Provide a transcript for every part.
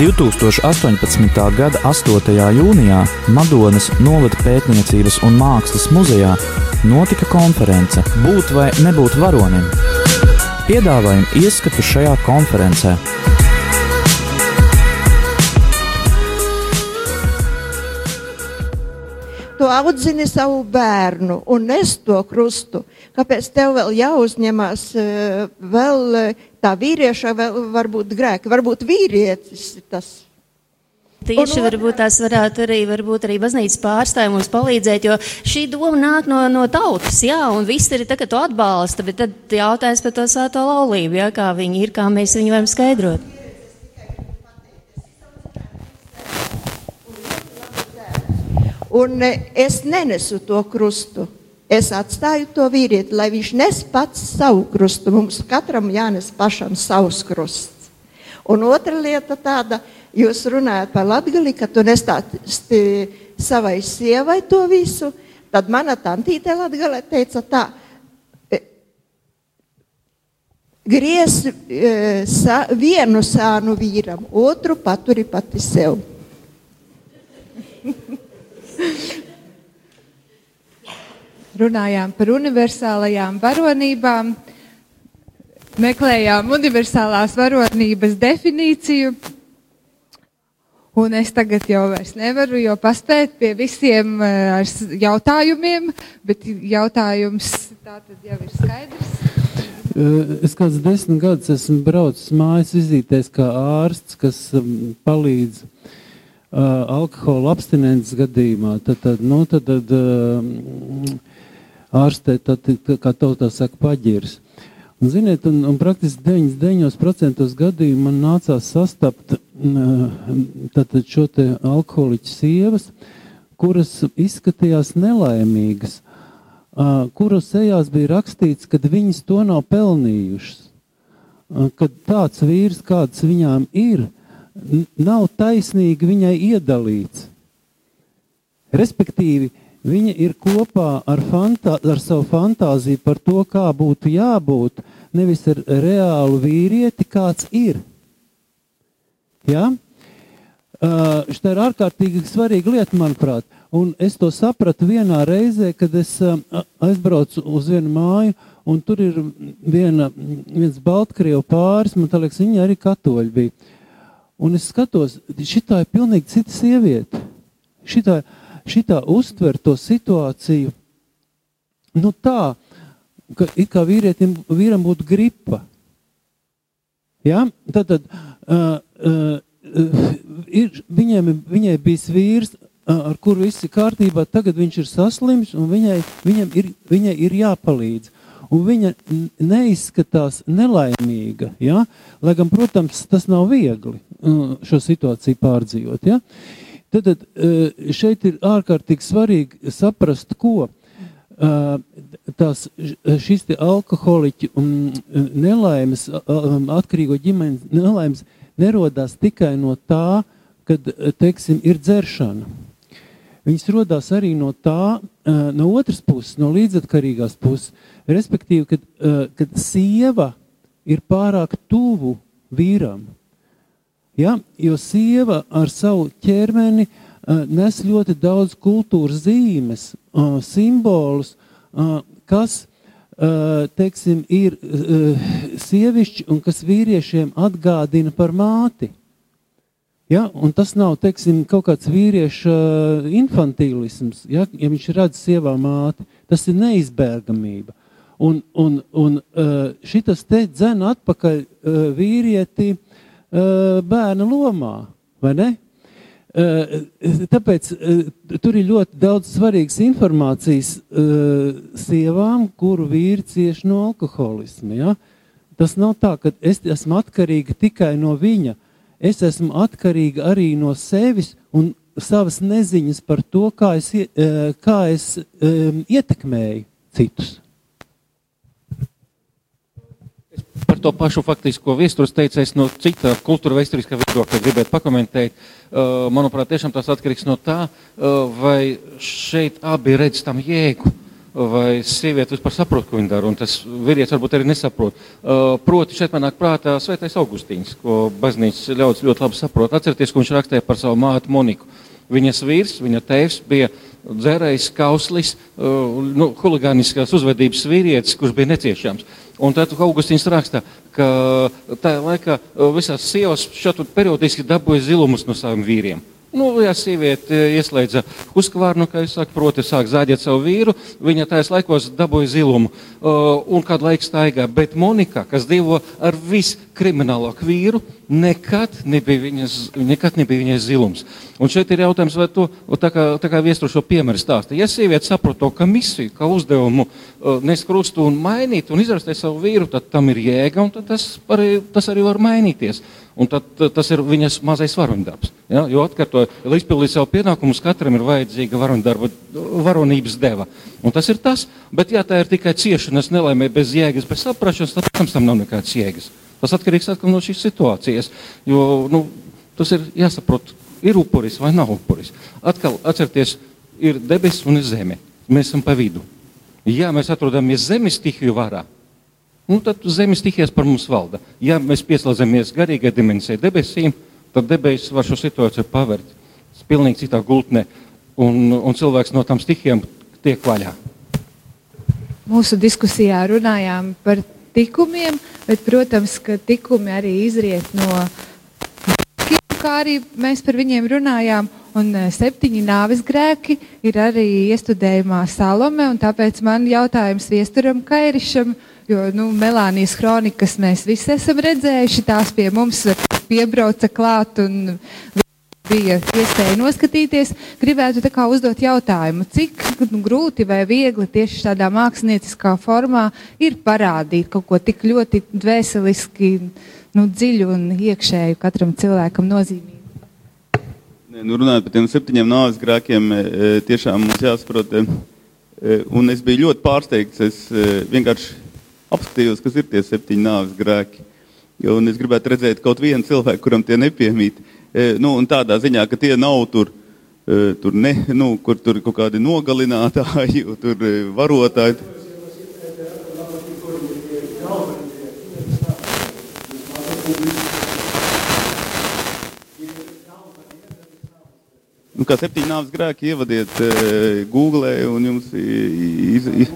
2018. gada 8. jūnijā Madonas novada pētniecības un mākslas muzejā notika konference Būt vai nebūt varonim. Piedāvājam ieskatu šajā konferencē. Tu audzini savu bērnu un nes to krustu. Kāpēc tev vēl jāuzņemās eh, vēl eh, tā vīrieša, vēl varbūt grēki, varbūt vīrietis tas? Tieši varbūt tās varētu arī, varbūt arī baznīcas pārstāvji mums palīdzēt, jo šī doma nāk no, no tautas, jā, un viss ir tagad to atbalsta, bet tad jautājums par to svēto laulību, jā, kā viņi ir, kā mēs viņu varam skaidrot. Un e, es nenesu to krustu. Es atstāju to vīrieti, lai viņš nes pats savu krustu. Mums katram jānes pašam savs krusts. Un otra lieta tāda, jūs runājat par latgali, ka tu nestāsti savai sievai to visu, tad mana tantīte latgalē teica tā, e, griez e, sa, vienu sānu vīram, otru paturi pati sev. Runājām par universālajām varonībām, meklējām universālās varonības definīciju. Un es tagad jau nevaru, jo paspēt pie visiem uh, jautājumiem, bet jautājums tā tad jau ir skaidrs. Es kāds desmit gadus esmu braucis mājas vizītēs kā ārsts, kas um, palīdz uh, alkohola abstinences gadījumā, tad, tad, nu, tad, tad uh, ārstē, tad, kā tautā saka, paģirs. Un, ziniet, un, un praktiski 99% gadījumu man nācās sastapt tātad šo te alkoholiķu sievas, kuras izskatījās nelaimīgas, kuras sejās bija rakstīts, ka viņas to nav pelnījušas, uh, ka tāds vīrs, kāds viņām ir, nav taisnīgi viņai iedalīts. Respektīvi, viņa ir kopā ar, fantā, ar savu fantāziju par to, kā būtu jābūt, nevis ar reālu vīrieti, kāds ir. Ja? Uh, Šī ir ārkārtīgi svarīga lieta, manuprāt. Un es to sapratu vienā reizē, kad es uh, aizbraucu uz vienu māju, un tur ir viena, viens Baltkrievu pāris, man liekas, viņi arī katoļi bija. Un es skatos, šitā ir pilnīgi cita sieviete. Šitā, šitā uztver to situāciju nu tā, ka it kā vīrietim, vīram būtu gripa. Ja? Tad, tad uh, uh, ir, viņiem, viņai bija vīrs, ar kuru viss ir kārtībā, tagad viņš ir saslims un viņai, viņam ir, viņai ir jāpalīdz un viņa neizskatās nelaimīga. Ja? Lai gan, protams, tas nav viegli šo situāciju pārdzīvot. Ja? Tad, tad uh, šeit ir ārkārtīgi svarīgi saprast, ko uh, tās, šis alkoholiķu nelaimes, atkarīgo ģimenes nelaimes nerodās tikai no tā, kad, teiksim, ir dzeršana. Viņas rodās arī no tā, no otras puses, no līdzatkarīgās puses, Respektīvi, kad, kad sieva ir pārāk tuvu vīram, ja? jo sieva ar savu ķermeni uh, nes ļoti daudz kultūras zīmes, uh, simbolus, uh, kas teiksim, ir sievišķi un kas vīriešiem atgādina par māti. Ja? Un tas nav teiksim, kaut kāds vīrieša infantīlisms, ja? ja viņš redz sievā māti. Tas ir neizbēgamība. Un, un, un šitas te dzena atpakaļ vīrieti bērna lomā, vai ne? Tāpēc tur ir ļoti daudz svarīgas informācijas sievām, kuru vīri cieši no alkoholisma. Ja? Tas nav tā, ka es esmu atkarīga tikai no viņa. Es esmu atkarīga arī no sevis un savas neziņas par to, kā es, kā es ietekmēju citus. Par to pašu faktisko vēstures teicējs no cita kultūra vēsturiskā viedokļa gribētu pakomentēt. Uh, manuprāt, tiešām tas atkarīgs no tā, uh, vai šeit abi redz tam jēgu. vai sieviete vispār saprot, ko viņa dara, un tas vīrietis varbūt arī nesaprot. Uh, proti, šeit man nāk prātā Svētais Augustīns, ko baznīcas ļaudis ļoti labi saprot. Atcerieties, ko viņš rakstīja par savu mātu Moniku. Viņas vīrs, viņa tēvs bija dzērējs, kauslis, nu, huligāniskās uzvedības vīrietis, kurš bija neciešams. Un tad Augustīns raksta, ka tajā laikā uh, visās sievas šādu periodiski dabūja zilumus no saviem vīriem. Nu, ja sieviete ieslēdza uzkvārnu, kā jūs sakat, proti, sāk zāģēt savu vīru, viņa tajos laikos dabūja zilumu uh, un kādu laiku staigā. Bet Monika, kas dzīvo ar viskriminālāku vīru, nekad nebija viņas, nekad nebija viņas zilums. Un šeit ir jautājums, vai to, tā kā, tā kā viestru šo piemēru stāsta. Ja sieviete saprot to, ka misiju, ka uzdevumu uh, nes krustu un mainīt un izrastēt savu vīru, tad tam ir jēga un tas arī, tas arī var mainīties. Un tad, tas ir viņas mazais varoņdarbs. Ja? Jo atkārtoju, lai izpildītu savu pienākumus, katram ir vajadzīga varoņdarba, varonības deva. Un tas ir tas, bet ja tā ir tikai ciešanas nelaimē bez jēgas, bez saprašanas, tad tam, nav nekādas jēgas. Tas atkarīgs atkal no šīs situācijas. Jo nu, tas ir jāsaprot, ir upuris vai nav upuris. Atkal atcerieties, ir debesis un ir zeme. Mēs esam pa vidu. Ja mēs atrodamies zemes stihiju varā, nu, tad zemes stihijas par mums valda. Ja mēs pieslēdzamies garīgai dimensijai, debesīm, tad debesis var šo situāciju pavērt pilnīgi citā gultnē, un, un cilvēks no tām stihijām tiek vaļā. Mūsu diskusijā runājām par tikumiem, bet, protams, ka tikumi arī izriet no kā arī mēs par viņiem runājām. Un eh, septiņi nāves grēki ir arī iestudējumā Salome, un tāpēc man jautājums viesturam Kairišam, Jo nu, Melānijas kronikas mēs visi esam redzējuši. Tās pie mums piebrauca klāt un bija iespēja noskatīties. Gribētu uzdot jautājumu, cik grūti vai viegli tieši tādā mākslinieckā formā ir parādīt kaut ko tik ļoti dvēseliski nu, dziļu un iekšēju katram cilvēkam nozīmīgu. Nu, runājot par tiem septiņiem nāves grēkiem, e, e, tiešām mums jāsaprot, e, un es biju ļoti pārsteigts. Es vienkārši apskatījos, kas ir tie septiņi nāves grēki. Jo, es gribētu redzēt kaut vienu cilvēku, kuram tie nepiemīt. E, nu, tādā ziņā, ka tie nav tur, e, tur ne, nu, kur tur kaut kādi nogalinātāji, tur e, varotāji. Nu, kā septiņi nāves grēki ievadiet uh, Google un jums iz, iz,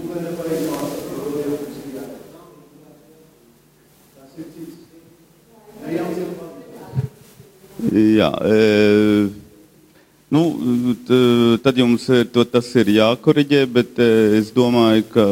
Jā, e, nu, tad jums to, tas ir jākoriģē, bet e, es domāju, ka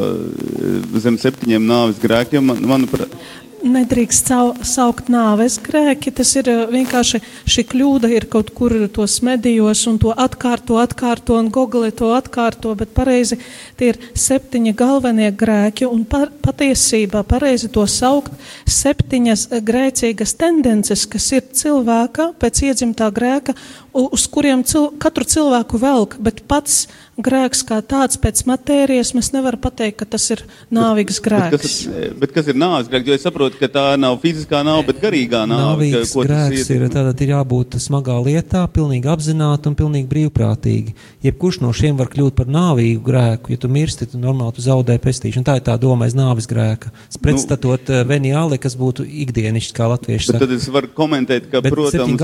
zem septiņiem nāves grēkiem, man, manuprāt, nedrīkst saukt nāves grēki. Tas ir eh, vienkārši šī kļūda ir kaut kur tos medijos un to atkārto, atkārto un Google to atkārto, bet pareizi tie ir septiņi galvenie grēki un par, patiesībā pareizi to saukt septiņas grēcīgas tendences, kas ir cilvēka pēc iedzimtā grēka, uz kuriem cil, katru cilvēku velk, bet pats grēks kā tāds pēc matērijas, mēs nevaram pateikt, ka tas ir nāvīgs grēks. Bet kas, ir, bet kas ir nāves grēks? Jo es saprotu, ka tā nav fiziskā nāve, bet garīgā nāve. Nāvīgs ka, grēks ir, tātad ir jābūt smagā lietā, pilnīgi apzināti un pilnīgi brīvprātīgi. Jebkurš no šiem var kļūt par nāvīgu grēku. Ja tu mirsti, tad normāli tu zaudē pestīšanu. Tā ir tā doma aiz nāves grēka. Pretstatot nu, veniāli, kas būtu ikdienišķi, kā latvieši saka. Tad es varu komentēt, ka, bet protams,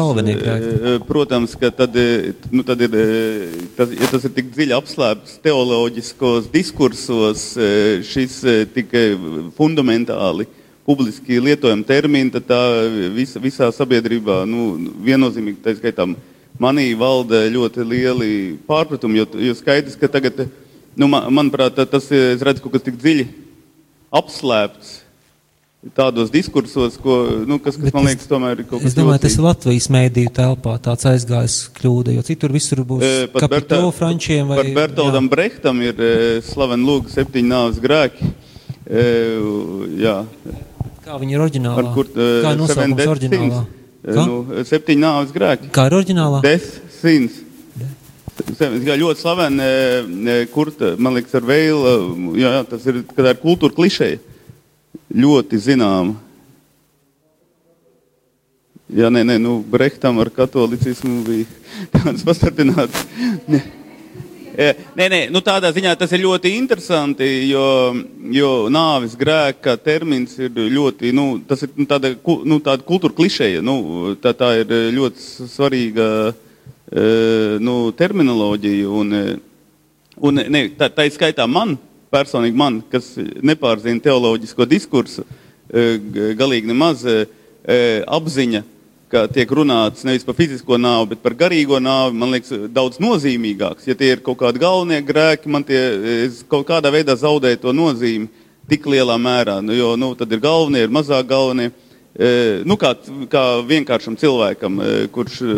protams, ka tad, nu, tad ir, tas, ja tas ir tik dziļi apslēpts teoloģiskos diskursos e, šis e, tikai fundamentāli publiski lietojama termina, tad tā visa, visā sabiedrībā nu, viennozīmīgi, tā skaitā, manī valda ļoti lieli pārpratumi, jo, jo skaidrs, ka tagad, nu, man, manuprāt, tas, es redzu, kaut kas tik dziļi apslēpts tādos diskursos, ko, nu, kas, kas man liekas, tomēr ir kaut kas tāds. Es domāju, tas ir Latvijas mēdīju telpā tāds aizgājis kļūda, jo citur visur būs e, kapitolu frančiem vai... Par Bertoldam jā. Brehtam ir e, slaven lūga septiņi nāves grēki. E, jā. Kā viņi ir oriģinālā? Ar kur, e, Kā nosaukums oriģinālā? E, nu, septiņi nāves grēki. Kā ir oriģinālā? Des, sins. Jā, ļoti slaveni, e, kur, man liekas, ar veilu, jā, tas ir, kad ar kultūra klišeja ļoti zināma. Jā, nē, nē, nu, Brehtam ar katolicismu bija tāds pastarpināts. nē, nē, nu tādā ziņā tas ir ļoti interesanti, jo, jo nāvis grēka termins ir ļoti, nu, tas ir nu, tāda, nu, tāda kultūra klišeja, nu, tā, tā ir ļoti svarīga nu, terminoloģija, un, un ne, tā, tā ir skaitā man, personīgi man, kas nepārzina teoloģisko diskursu, galīgi nemaz apziņa ka tiek runāts nevis par fizisko nāvi, bet par garīgo nāvi, man liekas, daudz nozīmīgāks. Ja tie ir kaut kādi galvenie grēki, man tie kaut kādā veidā zaudē to nozīmi tik lielā mērā. Nu, jo nu, tad ir galvenie, ir mazāk galvenie. E, nu, kā, kā vienkāršam cilvēkam, e, kurš e,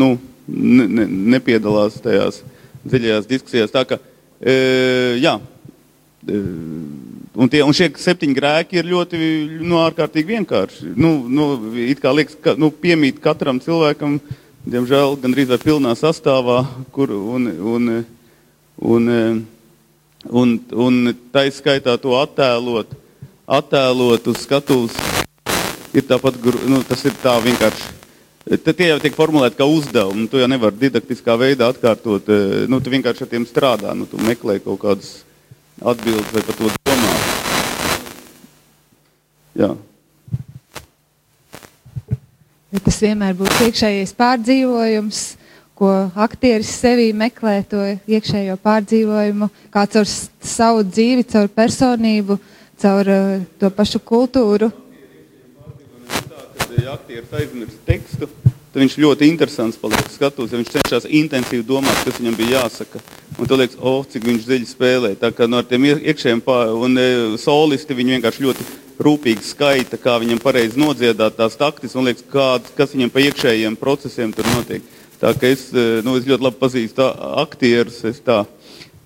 nu, ne, ne, nepiedalās tajās dziļajās diskusijās. Tā ka, e, jā, e, Un, tie, un šie septiņi grēki ir ļoti nu, ārkārtīgi vienkārši. Nu, nu, it kā liekas, ka nu, piemīt katram cilvēkam, diemžēl, gandrīz vai pilnā sastāvā, kur un, un, un, un, un tā izskaitā to attēlot, attēlot uz skatuves, ir tāpat, nu, tas ir tā vienkārši. Tad tie jau tiek formulēti kā uzdevumi. Tu jau nevari didaktiskā veidā atkārtot. Nu, tu vienkārši ar tiem strādā. Nu, tu meklē kaut kādas atbildes vai par to domā. Jā. Ja tas vienmēr būs iekšējais pārdzīvojums, ko aktieris sevī meklē, to iekšējo pārdzīvojumu, kā caur savu dzīvi, caur personību, caur uh, to pašu kultūru. Ja aktieris aizmirst tekstu, tad viņš ļoti interesants paliek skatos, ja viņš cenšas intensīvi domāt, kas viņam bija jāsaka. Un tu liekas, oh, cik viņš dziļi spēlē. Tā kā no tiem iekšējiem un e, solisti viņi vienkārši ļoti rūpīgi skaita, kā viņam pareizi nodziedāt tās taktis un liekas, kā, kas viņam pa iekšējiem procesiem tur notiek. Tā kā es, eh, nu, es ļoti labi pazīstu aktierus, es tā,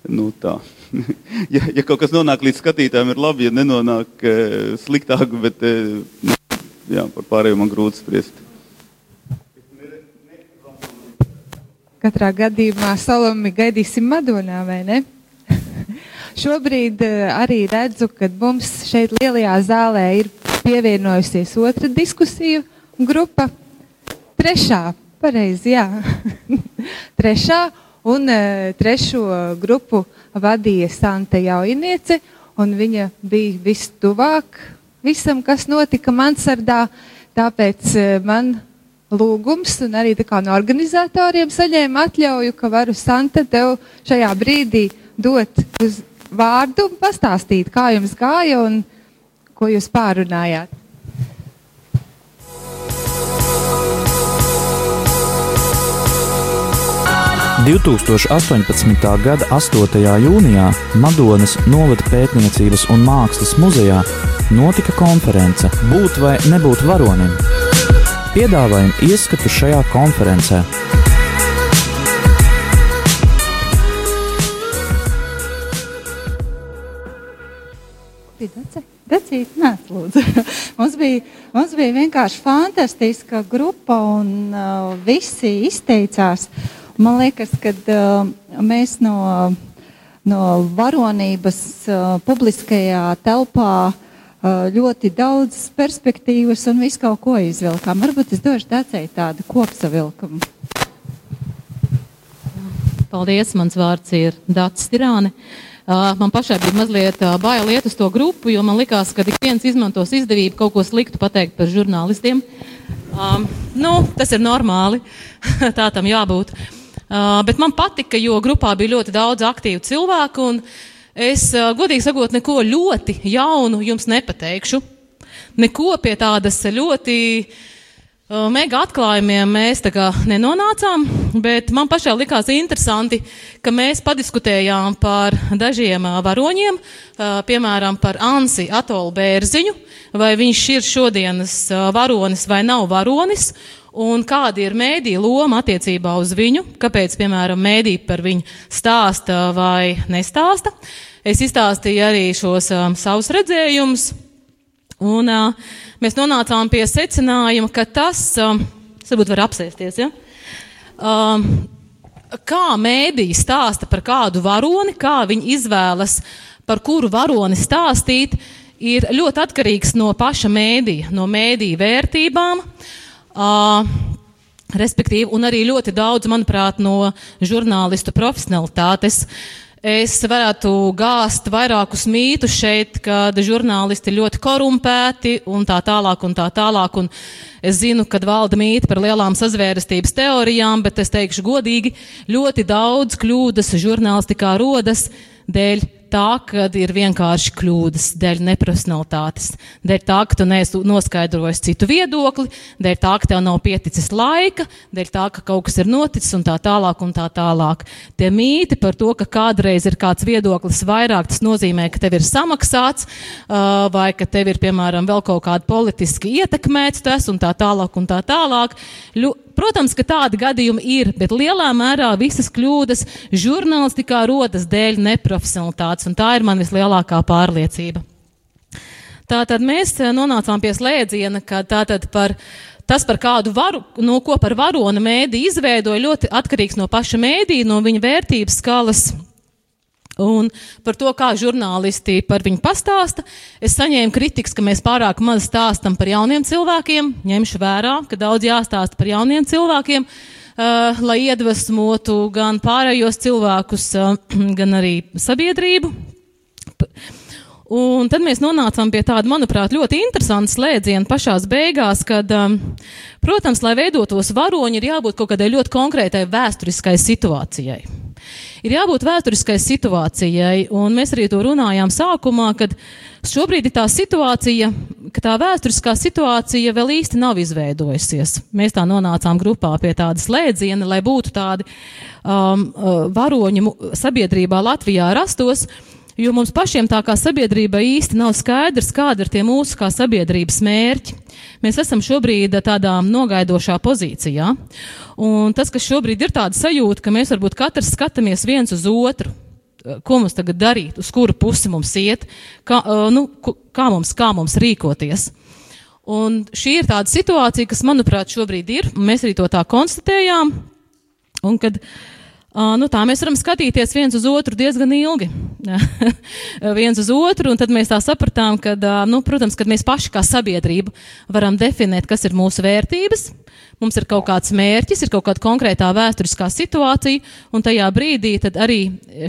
nu tā. ja, ja kaut kas nonāk līdz skatītājiem, ir labi, ja nenonāk e, sliktāk, bet e, nu, jā, par pārējo man grūti spriest. Katrā gadījumā Salomi gaidīsim Madonā, vai ne? Šobrīd eh, arī redzu, ka mums šeit lielajā zālē ir pievienojusies otra diskusiju grupa. Trešā, pareizi, jā. Trešā, un uh, trešo grupu vadīja Santa Jauniece, un viņa bija vistuvāk visam, kas notika Mansardā, tāpēc uh, man lūgums, un arī no organizatoriem saņēma atļauju, ka varu Santa tev šajā brīdī dot uz vārdu un pastāstīt, kā jums gāja un ko jūs pārunājāt. – 2018. gada 8. jūnijā Madonas novada pētniecības un mākslas muzejā notika konference Būt vai nebūt varonim. Piedāvājam ieskatu šajā konferencē. Decīt, lūdzu. mums, bija, mums bija vienkārši fantastiska grupa un uh, visi izteicās. Man liekas, ka uh, mēs no, no varonības uh, publiskajā telpā uh, ļoti daudz perspektīvas un visu kaut ko izvilkām. Varbūt es došu dacēji tādu kopsavilkumu. Paldies, mans vārds ir Dats Tirāne. Uh, Man pašai bija mazliet bail iet uz to grupu, jo man likās, ka ik viens izmantos izdevību kaut ko sliktu pateikt par žurnālistiem. Um, nu, tas ir normāli, tā tam jābūt. Uh, bet man patika, jo grupā bija ļoti daudz aktīvu cilvēku, un es, uh, godīgi sakot, neko ļoti jaunu jums nepateikšu. Neko pie tādas ļoti uh, mega atklājumiem mēs tā kā nenonācām, bet man pašai likās interesanti, ka mēs padiskutējām par dažiem varoņiem, piemēram, par Ansi Atolu Bērziņu, vai viņš ir šodienas varonis vai nav varonis, un kāda ir mēdī loma attiecībā uz viņu, kāpēc, piemēram, mēdī par viņu stāsta vai nestāsta. Es izstāstīju arī šos um, savus redzējumus, un uh, mēs nonācām pie secinājuma, ka tas, um, varbūt var apsēsties, ja? Um, kā mēdīji stāsta par kādu varoni, kā viņi izvēlas, par kuru varoni stāstīt, ir ļoti atkarīgs no paša mēdīja, no mēdīja vērtībām. Uh, Respektīvi, un arī ļoti daudz, manuprāt, no žurnālistu profesionalitātes. Es varētu gāzt vairākus mītus šeit, kad žurnālisti ir ļoti korumpēti un tā tālāk un tā tālāk. Un es zinu, kad valda mīti par lielām sazvērestības teorijām, bet es teikšu godīgi, ļoti daudz kļūdas žurnālistikā rodas dēļ tā, ka ir vienkārši kļūdas, dēļ neprofesionalitātes, dēļ tā, ka tu neesi noskaidrojis citu viedokli, dēļ tā, ka tev nav pieticis laika, dēļ tā, ka kaut kas ir noticis un tā tālāk un tā tālāk. Tie mīti par to, ka kādreiz ir kāds viedoklis vairāk, tas nozīmē, ka tev ir samaksāts vai ka tev ir, piemēram, vēl kaut kāda politiski ietekmēts tas un tā tālāk un tā tālāk. Ļu, Protams, ka tādi gadījumi ir, bet lielā mērā visas kļūdas žurnālistikā rodas dēļ neprofesionalitātes, un tā ir man vislielākā pārliecība. Tātad mēs eh, nonācām pie slēdziena, ka tātad par tas, par kādu varu, no ko par varona mēdī izveidoja, ļoti atkarīgs no paša mēdī, no viņa vērtības skalas Un par to, kā žurnālisti par viņu pastāsta, es saņēmu kritikas, ka mēs pārāk maz stāstam par jauniem cilvēkiem. Ņemšu vērā, ka daudz jāstāsta par jauniem cilvēkiem, uh, lai iedvesmotu gan pārējos cilvēkus, uh, gan arī sabiedrību. Un tad mēs nonācām pie tāda, manuprāt, ļoti interesanta slēdziena pašās beigās, kad, um, protams, lai veidotos varoņi, ir jābūt kaut kādai ļoti konkrētai vēsturiskai situācijai. Ir jābūt vēsturiskai situācijai, un mēs arī to runājām sākumā, kad šobrīd ir tā situācija, ka tā vēsturiskā situācija vēl īsti nav izveidojusies. Mēs tā nonācām grupā pie tāda slēdziena, lai būtu tādi um, uh, varoņi sabiedrībā Latvijā rastos. Jo mums pašiem tā kā sabiedrība īsti nav skaidrs, kāda ir tie mūsu kā sabiedrības mērķi. Mēs esam šobrīd tādā nogaidošā pozīcijā. Un tas, kas šobrīd ir tāda sajūta, ka mēs varbūt katrs skatāmies viens uz otru, ko mums tagad darīt, uz kuru pusi mums iet, kā, nu, kā, mums, kā mums rīkoties. Un šī ir tāda situācija, kas, manuprāt, šobrīd ir, un mēs arī to tā konstatējām. Un kad uh, Uh, nu, tā mēs varam skatīties viens uz otru diezgan ilgi. viens uz otru, un tad mēs tā sapratām, ka, uh, nu, protams, kad mēs paši kā sabiedrība varam definēt, kas ir mūsu vērtības, mums ir kaut kāds mērķis, ir kaut kāda konkrētā vēsturiskā situācija, un tajā brīdī arī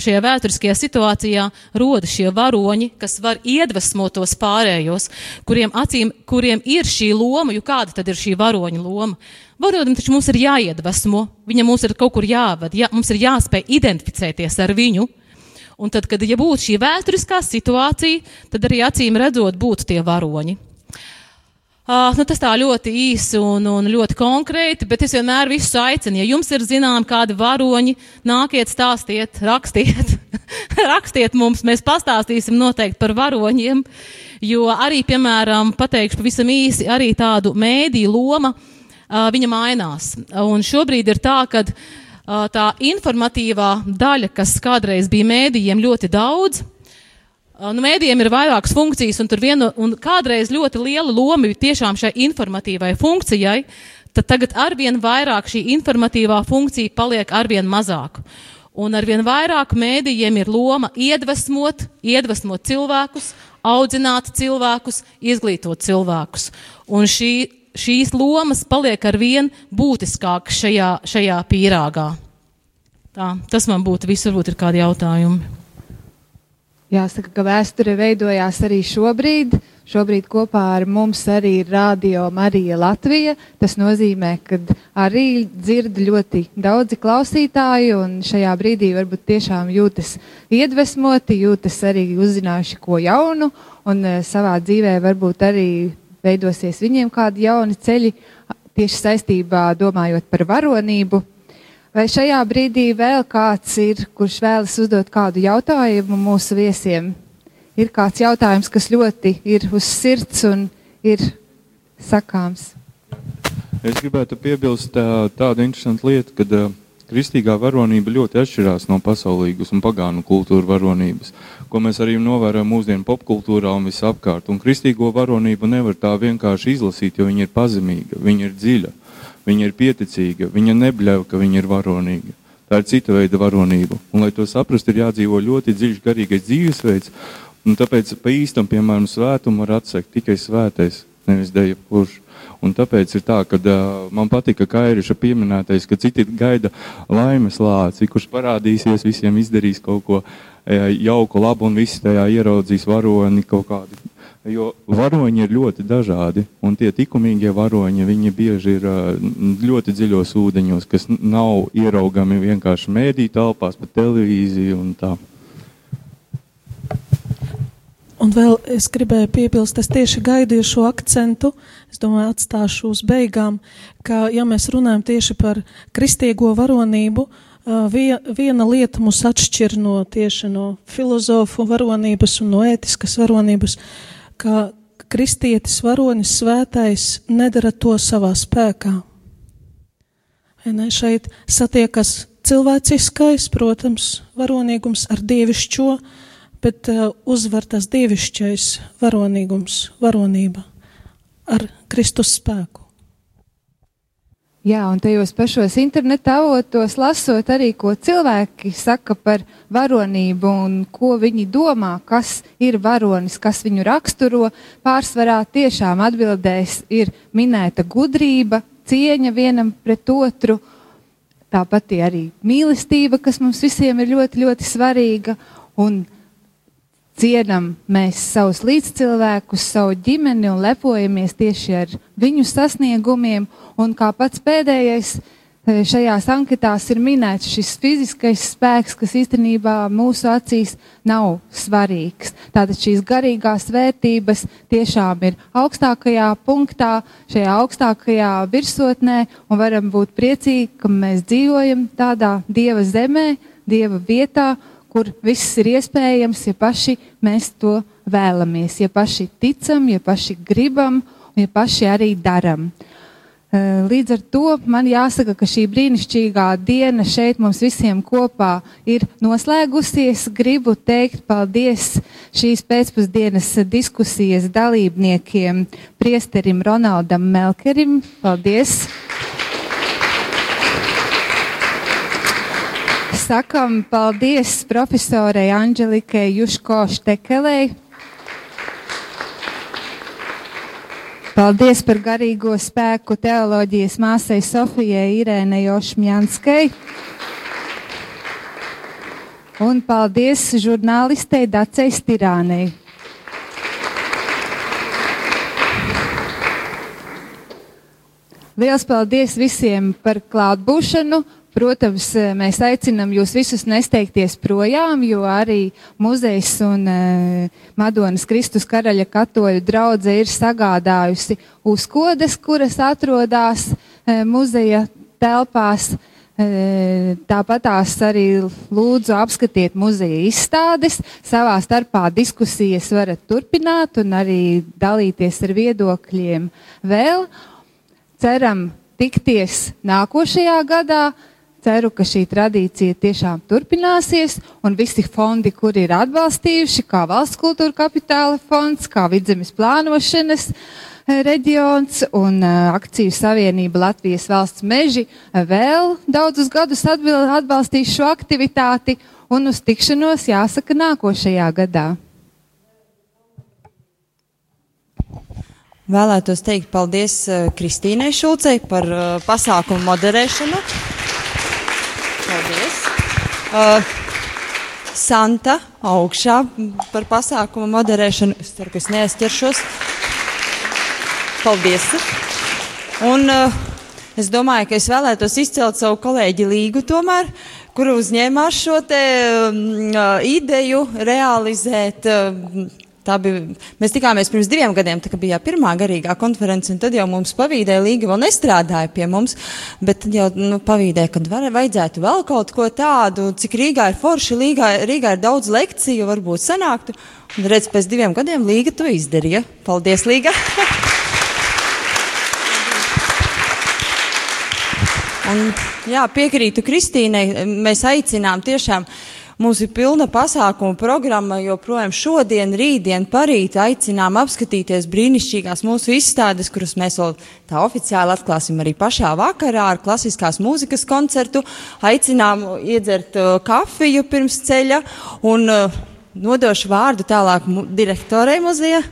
šajā vēsturiskajā situācijā rodas šie varoņi, kas var iedvesmot tos pārējos, kuriem acīm, kuriem ir šī loma, jo kāda tad ir šī varoņa loma? Varonim taču mums ir jāiedvesmo, viņam mums ir kaut kur jāvada, jā, mums ir jāspēj identificēties ar viņu. Un tad, kad ja būtu šī vēsturiskā situācija, tad arī acīm redzot būtu tie varoņi. Uh, nu, tas tā ļoti īsi un, un ļoti konkrēti, bet es vienmēr visus aicinu, ja jums ir zinām kādi varoņi, nākiet, stāstiet, rakstiet, rakstiet mums, mēs pastāstīsim noteikti par varoņiem, jo arī, piemēram, pateikšu pavisam īsi, arī tādu mēdīju loma uh, viņa mainās. Un šobrīd ir tā, ka tā informatīvā daļa, kas kādreiz bija mēdījiem ļoti daudz, nu, mēdījiem ir vairākas funkcijas, un tur viena, un kādreiz ļoti liela loma bija tiešām šai informatīvai funkcijai, tad tagad arvien vairāk šī informatīvā funkcija paliek arvien mazāk. Un arvien vairāk mēdījiem ir loma iedvesmot, iedvesmot cilvēkus, audzināt cilvēkus, izglītot cilvēkus. Un šī šīs lomas paliek ar vien būtiskākas šajā, šajā pīrāgā. Tā, tas man būtu viss, varbūt ir kādi jautājumi. Jāsaka, ka vēsture veidojās arī šobrīd. Šobrīd kopā ar mums arī ir Rādio Marija Latvija. Tas nozīmē, ka arī dzird ļoti daudzi klausītāji un šajā brīdī varbūt tiešām jūtas iedvesmoti, jūtas arī uzzinājuši ko jaunu un uh, savā dzīvē varbūt arī veidosies viņiem kādi jauni ceļi tieši saistībā domājot par varonību. Vai šajā brīdī vēl kāds ir, kurš vēlas uzdot kādu jautājumu mūsu viesiem? Ir kāds jautājums, kas ļoti ir uz sirds un ir sakāms. Es gribētu piebilst tā, tādu interesantu lietu, ka uh, kristīgā varonība ļoti atšķirās no pasaulīgas un pagānu kultūra varonības, ko mēs arī novērojam mūsdienu popkultūrā un visapkārt. Un kristīgo varonību nevar tā vienkārši izlasīt, jo viņa ir pazemīga, viņa ir dziļa, viņa ir pieticīga, viņa nebļauj, ka viņa ir varonīga. Tā ir cita veida varonība. Un, lai to saprastu, ir jādzīvo ļoti dziļš garīgais dzīvesveids, un tāpēc pa īstam, piemēram, svētumu var atsekt tikai svētais, nevis deja kurš. Un tāpēc ir tā, ka uh, man patika Kairiša pieminētais, ka citi gaida laimes lāci, kurš parādīsies, visiem izdarīs kaut ko uh, jauku, labu un visi tajā ieraudzīs varoni kaut kādu. Jo varoņi ir ļoti dažādi, un tie likumīgie varoņi, viņi bieži ir uh, ļoti dziļos ūdeņos, kas nav ieraugami vienkārši mēdī telpās, pa televīziju un tā. Un vēl es gribēju piebilst, es tieši gaidīju šo akcentu, es domāju, atstāšu uz beigām, ka, ja mēs runājam tieši par kristīgo varonību, viena lieta mūs atšķir no tieši no filozofu varonības un no ētiskas varonības, ka kristietis varonis svētais nedara to savā spēkā. Ne, šeit satiekas cilvēciskais, protams, varonīgums ar dievišķo, bet uh, uzvar tas dievišķais varonīgums, varonība ar Kristus spēku. Jā, un tajos pašos interneta avotos lasot arī, ko cilvēki saka par varonību un ko viņi domā, kas ir varonis, kas viņu raksturo, pārsvarā tiešām atbildēs ir minēta gudrība, cieņa vienam pret otru, tāpat arī mīlestība, kas mums visiem ir ļoti, ļoti svarīga, un cienam mēs savus līdzcilvēkus, savu ģimeni un lepojamies tieši ar viņu sasniegumiem. Un kā pats pēdējais e, šajās anketās ir minēts šis fiziskais spēks, kas īstenībā mūsu acīs nav svarīgs. Tātad šīs garīgās vērtības tiešām ir augstākajā punktā, šajā augstākajā virsotnē, un varam būt priecīgi, ka mēs dzīvojam tādā Dieva zemē, Dieva vietā, kur viss ir iespējams, ja paši mēs to vēlamies, ja paši ticam, ja paši gribam, un ja paši arī daram. Eh, līdz ar to man jāsaka, ka šī brīnišķīgā diena šeit mums visiem kopā ir noslēgusies. Gribu teikt paldies šīs pēcpusdienas diskusijas dalībniekiem, priesterim Ronaldam Melkerim. Paldies! Sakam paldies profesorai Anģelikai Juško Štekelei. Paldies par garīgo spēku teoloģijas māsai Sofijai Irēnai Ošmjanskai. Un paldies žurnālistei Dacei Stirānei. Liels paldies visiem par klātbūšanu! Protams, eh, mēs aicinām jūs visus nesteigties projām, jo arī muzejs un uh, Madonas Kristus karaļa katoļu draudze ir sagādājusi uzkodas, kuras atrodas uh, muzeja telpās. Tāpatās arī lūdzu apskatiet muzeja izstādes, savā starpā diskusijas varat turpināt un arī dalīties ar viedokļiem vēl. Ceram tikties nākošajā gadā ceru, ka šī tradīcija tiešām turpināsies, un visi fondi, kuri ir atbalstījuši, kā Valsts kultūra kapitāla fonds, kā Vidzemes plānošanas eh, reģions un uh, akciju savienība Latvijas valsts meži, uh, vēl daudzus gadus atbalstīs šo aktivitāti, un uz tikšanos jāsaka nākošajā gadā. Vēlētos teikt paldies Kristīnai Šulcei par pasākumu moderēšanu. Paldies. Uh, Santa augšā par pasākumu moderēšanu. Es ceru, ka es neaizķeršos. Paldies. Un uh, es domāju, ka es vēlētos izcelt savu kolēģi Līgu tomēr, kuru uzņēmās šo te um, uh, ideju realizēt. Uh, Tā bija, mēs tikāmies pirms diviem gadiem, tā bija pirmā garīgā konference, un tad jau mums pavīdēja, Līga vēl nestrādāja pie mums, bet jau nu, pavīdēja, kad var, vajadzētu vēl kaut ko tādu, cik Rīgā ir forši, Rīgā, Rīgā ir daudz lekciju, varbūt sanāktu, un redz, pēc diviem gadiem Līga to izdarīja. Paldies, Līga! un, jā, piekrītu Kristīnei, mēs aicinām tiešām Mums ir pilna pasākuma programma, joprojām šodien, rītdien, parīt aicinām apskatīties brīnišķīgās mūsu izstādes, kuras mēs vēl tā oficiāli atklāsim arī pašā vakarā ar klasiskās mūzikas koncertu. Aicinām iedzert uh, kafiju pirms ceļa un uh, nodošu vārdu tālāk mu direktorei muzeja.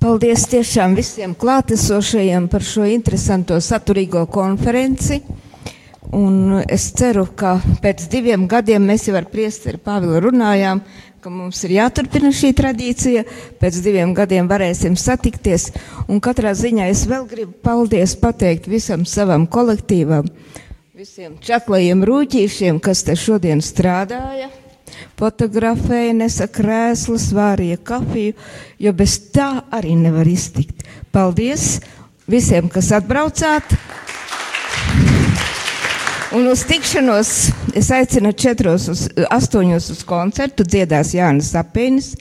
Paldies tiešām visiem klātesošajiem par šo interesanto saturīgo konferenci. Un es ceru, ka pēc diviem gadiem mēs jau ar priesteri Pāvilu runājām, ka mums ir jāturpina šī tradīcija. Pēc diviem gadiem varēsim satikties. Un katrā ziņā es vēl gribu paldies pateikt visam savam kolektīvam, visiem čaklajiem rūķīšiem, kas te šodien strādāja fotografēja, nesa krēslus, vārīja kafiju, jo bez tā arī nevar iztikt. Paldies visiem, kas atbraucāt! Un uz tikšanos es aicinu četros, uz, astoņos uz koncertu, dziedās Jānis Apēnis.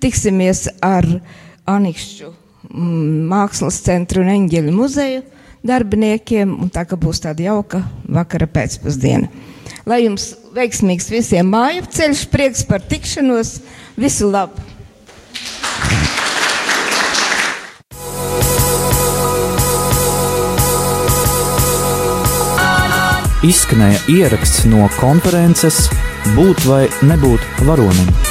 Tiksimies ar Anikšķu mm, mākslas centru un eņģeļu muzeju darbiniekiem, un tā ka būs tāda jauka vakara pēcpusdiena. Lai jums veiksmīgs visiem māju ceļš, prieks par tikšanos, visu labu! Izskanēja ieraksts no konferences Būt vai nebūt varonim.